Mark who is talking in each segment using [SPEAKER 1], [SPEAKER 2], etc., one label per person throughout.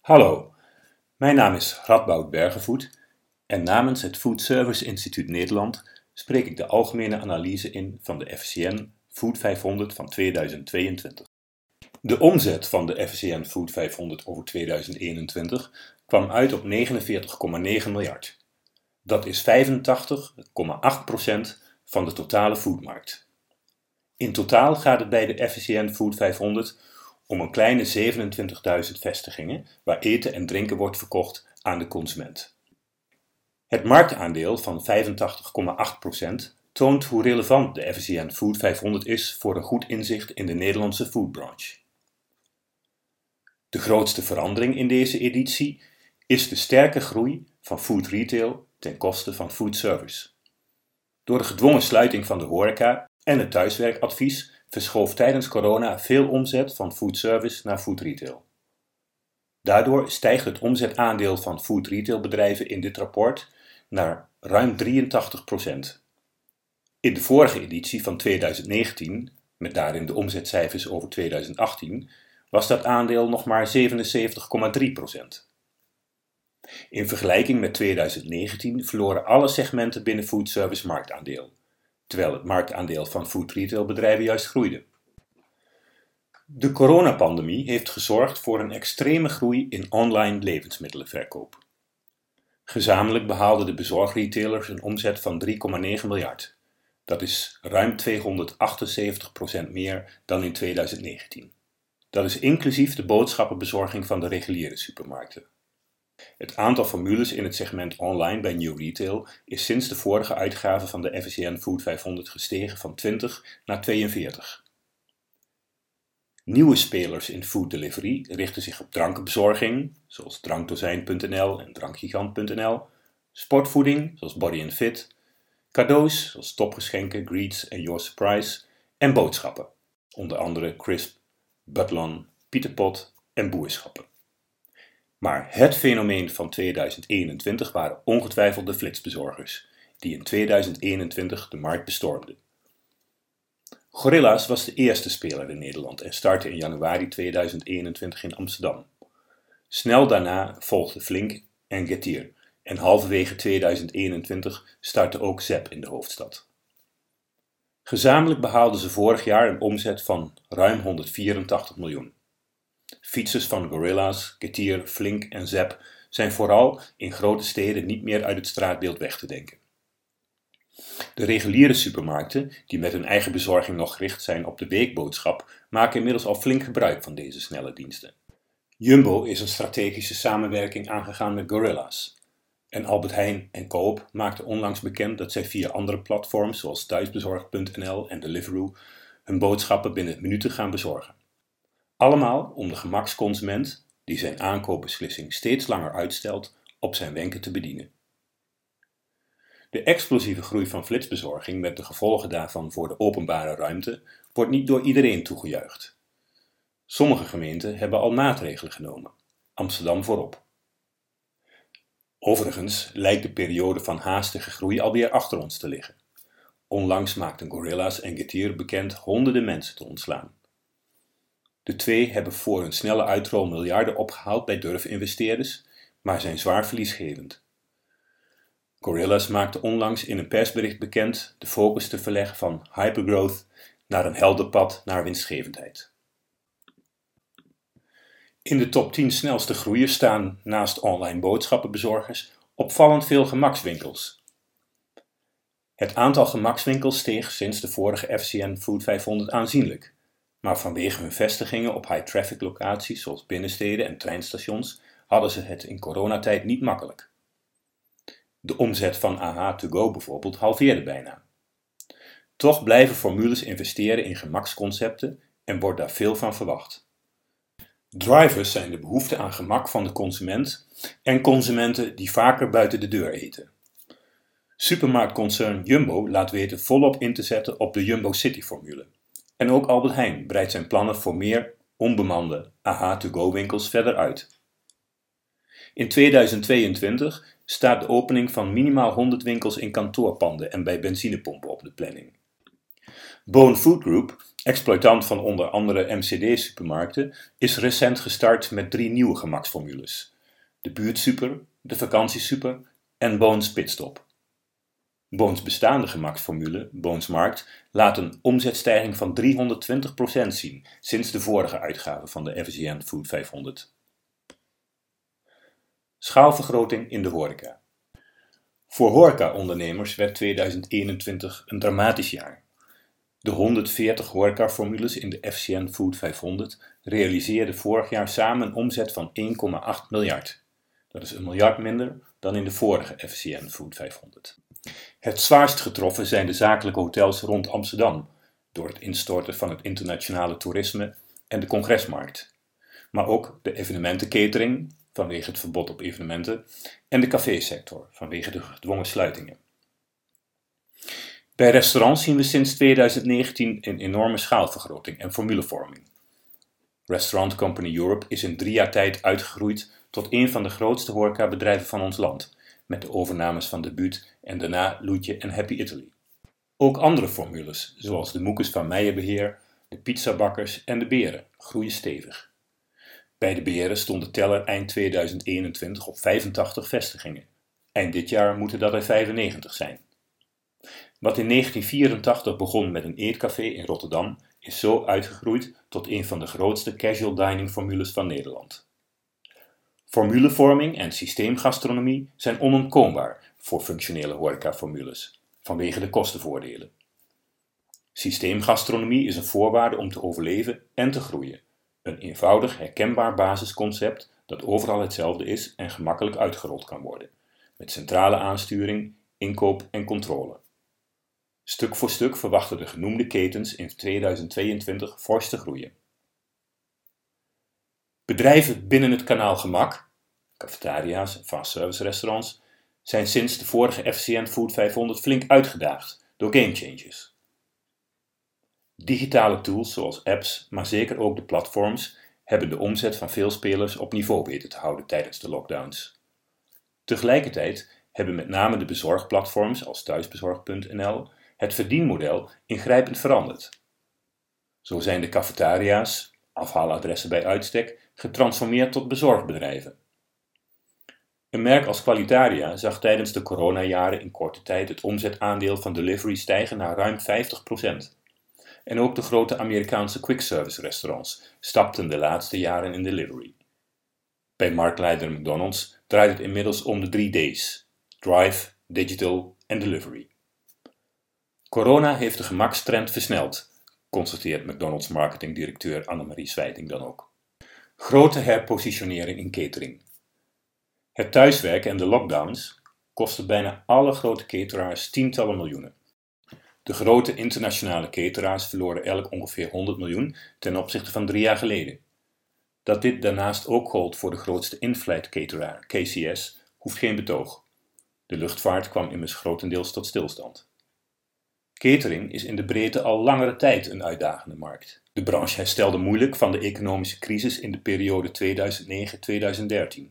[SPEAKER 1] Hallo, mijn naam is Radboud Bergevoet en namens het Food Service Instituut Nederland spreek ik de algemene analyse in van de FCN Food 500 van 2022. De omzet van de FCN Food 500 over 2021 kwam uit op 49,9 miljard. Dat is 85,8% van de totale foodmarkt. In totaal gaat het bij de FCN Food 500 om een kleine 27.000 vestigingen waar eten en drinken wordt verkocht aan de consument. Het marktaandeel van 85,8% toont hoe relevant de FCN Food 500 is voor een goed inzicht in de Nederlandse foodbranche. De grootste verandering in deze editie is de sterke groei van food retail ten koste van food service. Door de gedwongen sluiting van de horeca en het thuiswerkadvies verschoof tijdens corona veel omzet van food service naar food retail. Daardoor stijgt het omzetaandeel van food retail bedrijven in dit rapport naar ruim 83%. In de vorige editie van 2019, met daarin de omzetcijfers over 2018, was dat aandeel nog maar 77,3%. In vergelijking met 2019 verloren alle segmenten binnen food service marktaandeel terwijl het marktaandeel van food retail bedrijven juist groeide. De coronapandemie heeft gezorgd voor een extreme groei in online levensmiddelenverkoop. Gezamenlijk behaalden de bezorgretailers een omzet van 3,9 miljard. Dat is ruim 278% meer dan in 2019. Dat is inclusief de boodschappenbezorging van de reguliere supermarkten. Het aantal formules in het segment online bij New Retail is sinds de vorige uitgave van de FCN Food 500 gestegen van 20 naar 42. Nieuwe spelers in food delivery richten zich op drankenbezorging, zoals drankdozijn.nl en drankgigant.nl, sportvoeding, zoals Body Fit, cadeaus, zoals topgeschenken, greets en Your Surprise, en boodschappen, onder andere Crisp, Butlon, Pieterpot en Boerschappen. Maar het fenomeen van 2021 waren ongetwijfeld de flitsbezorgers, die in 2021 de markt bestormden. Gorilla's was de eerste speler in Nederland en startte in januari 2021 in Amsterdam. Snel daarna volgden Flink en Getir en halverwege 2021 startte ook Zep in de hoofdstad. Gezamenlijk behaalden ze vorig jaar een omzet van ruim 184 miljoen. Fietsers van Gorilla's, Getir, Flink en Zep zijn vooral in grote steden niet meer uit het straatbeeld weg te denken. De reguliere supermarkten, die met hun eigen bezorging nog gericht zijn op de weekboodschap, maken inmiddels al flink gebruik van deze snelle diensten. Jumbo is een strategische samenwerking aangegaan met Gorilla's. En Albert Heijn en Coop maakten onlangs bekend dat zij via andere platforms zoals thuisbezorg.nl en Deliveroo hun boodschappen binnen minuten gaan bezorgen. Allemaal om de gemaksconsument, die zijn aankoopbeslissing steeds langer uitstelt, op zijn wenken te bedienen. De explosieve groei van flitsbezorging met de gevolgen daarvan voor de openbare ruimte wordt niet door iedereen toegejuicht. Sommige gemeenten hebben al maatregelen genomen, Amsterdam voorop. Overigens lijkt de periode van haastige groei alweer achter ons te liggen. Onlangs maakten Gorilla's en Getir bekend honderden mensen te ontslaan. De twee hebben voor hun snelle uitrol miljarden opgehaald bij durfinvesteerders, maar zijn zwaar verliesgevend. Gorillas maakte onlangs in een persbericht bekend de focus te verleggen van hypergrowth naar een helder pad naar winstgevendheid. In de top 10 snelste groeiers staan naast online boodschappenbezorgers opvallend veel gemakswinkels. Het aantal gemakswinkels steeg sinds de vorige FCN Food 500 aanzienlijk maar vanwege hun vestigingen op high-traffic locaties zoals binnensteden en treinstations hadden ze het in coronatijd niet makkelijk. De omzet van AH2Go bijvoorbeeld halveerde bijna. Toch blijven formules investeren in gemaksconcepten en wordt daar veel van verwacht. Drivers zijn de behoefte aan gemak van de consument en consumenten die vaker buiten de deur eten. Supermarktconcern Jumbo laat weten volop in te zetten op de Jumbo City formule. En ook Albert Heijn breidt zijn plannen voor meer onbemande AH-to-go-winkels verder uit. In 2022 staat de opening van minimaal 100 winkels in kantoorpanden en bij benzinepompen op de planning. Bone Food Group exploitant van onder andere MCD-supermarkten, is recent gestart met drie nieuwe gemaksformules: de buurtsuper, de vakantiesuper en Boons Pitstop. Boons bestaande gemaksformule, Boons Markt, laat een omzetstijging van 320% zien sinds de vorige uitgave van de FCN Food 500. Schaalvergroting in de horeca. Voor horeca-ondernemers werd 2021 een dramatisch jaar. De 140 horeca-formules in de FCN Food 500 realiseerden vorig jaar samen een omzet van 1,8 miljard. Dat is een miljard minder dan in de vorige FCN Food 500. Het zwaarst getroffen zijn de zakelijke hotels rond Amsterdam, door het instorten van het internationale toerisme en de congresmarkt. Maar ook de evenementencatering, vanwege het verbod op evenementen, en de cafésector, vanwege de gedwongen sluitingen. Bij restaurants zien we sinds 2019 een enorme schaalvergroting en formulevorming. Restaurant Company Europe is in drie jaar tijd uitgegroeid tot een van de grootste horecabedrijven van ons land, met de overnames van Debuut en daarna Loetje en Happy Italy. Ook andere formules, zoals de Moekes van Meijerbeheer, de pizzabakkers en de Beren, groeien stevig. Bij de Beren stond de teller eind 2021 op 85 vestigingen. Eind dit jaar moeten dat er 95 zijn. Wat in 1984 begon met een eetcafé in Rotterdam, is zo uitgegroeid tot een van de grootste casual dining formules van Nederland. Formulevorming en systeemgastronomie zijn onontkoombaar voor functionele horecaformules, vanwege de kostenvoordelen. Systeemgastronomie is een voorwaarde om te overleven en te groeien. Een eenvoudig, herkenbaar basisconcept dat overal hetzelfde is en gemakkelijk uitgerold kan worden, met centrale aansturing, inkoop en controle. Stuk voor stuk verwachten de genoemde ketens in 2022 fors te groeien. Bedrijven binnen het kanaal gemak, cafetaria's en restaurants, zijn sinds de vorige FCN Food 500 flink uitgedaagd door gamechangers. Digitale tools zoals apps, maar zeker ook de platforms, hebben de omzet van veel spelers op niveau weten te houden tijdens de lockdowns. Tegelijkertijd hebben met name de bezorgplatforms als thuisbezorg.nl het verdienmodel ingrijpend veranderd. Zo zijn de cafetaria's, afhaaladressen bij uitstek, getransformeerd tot bezorgbedrijven. Een merk als Qualitaria zag tijdens de coronajaren in korte tijd het omzetaandeel van delivery stijgen naar ruim 50%. En ook de grote Amerikaanse quick-service restaurants stapten de laatste jaren in delivery. Bij marktleider McDonald's draait het inmiddels om de drie D's: Drive, Digital en Delivery. Corona heeft de gemakstrend versneld, constateert McDonald's marketingdirecteur Annemarie Swijting dan ook. Grote herpositionering in catering. Het thuiswerken en de lockdowns kosten bijna alle grote cateraars tientallen miljoenen. De grote internationale cateraars verloren elk ongeveer 100 miljoen ten opzichte van drie jaar geleden. Dat dit daarnaast ook gold voor de grootste in-flight cateraar, KCS, hoeft geen betoog. De luchtvaart kwam immers grotendeels tot stilstand. Catering is in de breedte al langere tijd een uitdagende markt. De branche herstelde moeilijk van de economische crisis in de periode 2009-2013.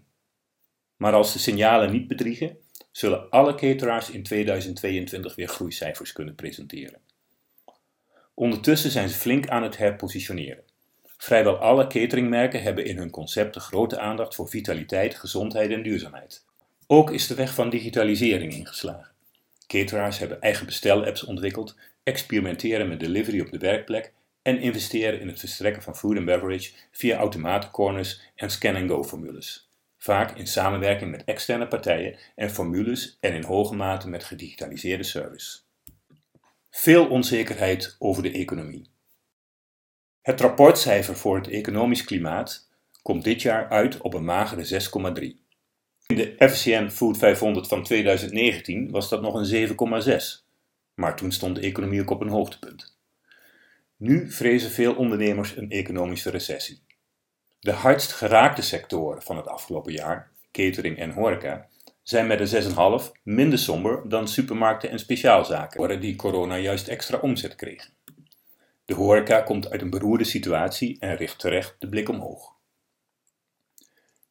[SPEAKER 1] Maar als de signalen niet bedriegen, zullen alle cateraars in 2022 weer groeicijfers kunnen presenteren. Ondertussen zijn ze flink aan het herpositioneren. Vrijwel alle cateringmerken hebben in hun concepten grote aandacht voor vitaliteit, gezondheid en duurzaamheid. Ook is de weg van digitalisering ingeslagen. Cateraars hebben eigen bestelapps ontwikkeld, experimenteren met delivery op de werkplek en investeren in het verstrekken van food and beverage via automatencorners en scan-and-go formules. Vaak in samenwerking met externe partijen en formules en in hoge mate met gedigitaliseerde service. Veel onzekerheid over de economie. Het rapportcijfer voor het economisch klimaat komt dit jaar uit op een magere 6,3. In de FCN Food 500 van 2019 was dat nog een 7,6, maar toen stond de economie ook op een hoogtepunt. Nu vrezen veel ondernemers een economische recessie. De hardst geraakte sectoren van het afgelopen jaar, catering en horeca, zijn met een 6,5 minder somber dan supermarkten en speciaalzaken, die corona juist extra omzet kregen. De horeca komt uit een beroerde situatie en richt terecht de blik omhoog.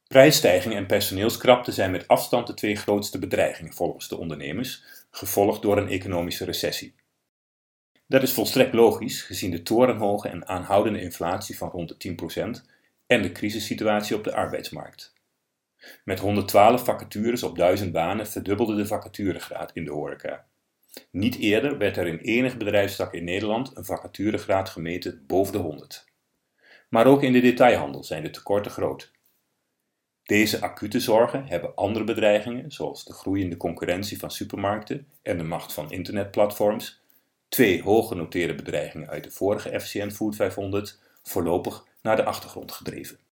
[SPEAKER 1] Prijsstijging en personeelskrapte zijn met afstand de twee grootste bedreigingen volgens de ondernemers, gevolgd door een economische recessie. Dat is volstrekt logisch gezien de torenhoge en aanhoudende inflatie van rond de 10% en de crisissituatie op de arbeidsmarkt. Met 112 vacatures op 1000 banen verdubbelde de vacaturegraad in de horeca. Niet eerder werd er in enig bedrijfstak in Nederland een vacaturegraad gemeten boven de 100. Maar ook in de detailhandel zijn de tekorten groot. Deze acute zorgen hebben andere bedreigingen, zoals de groeiende concurrentie van supermarkten en de macht van internetplatforms, twee hooggenoteerde bedreigingen uit de vorige FCN Food 500, voorlopig naar de achtergrond gedreven.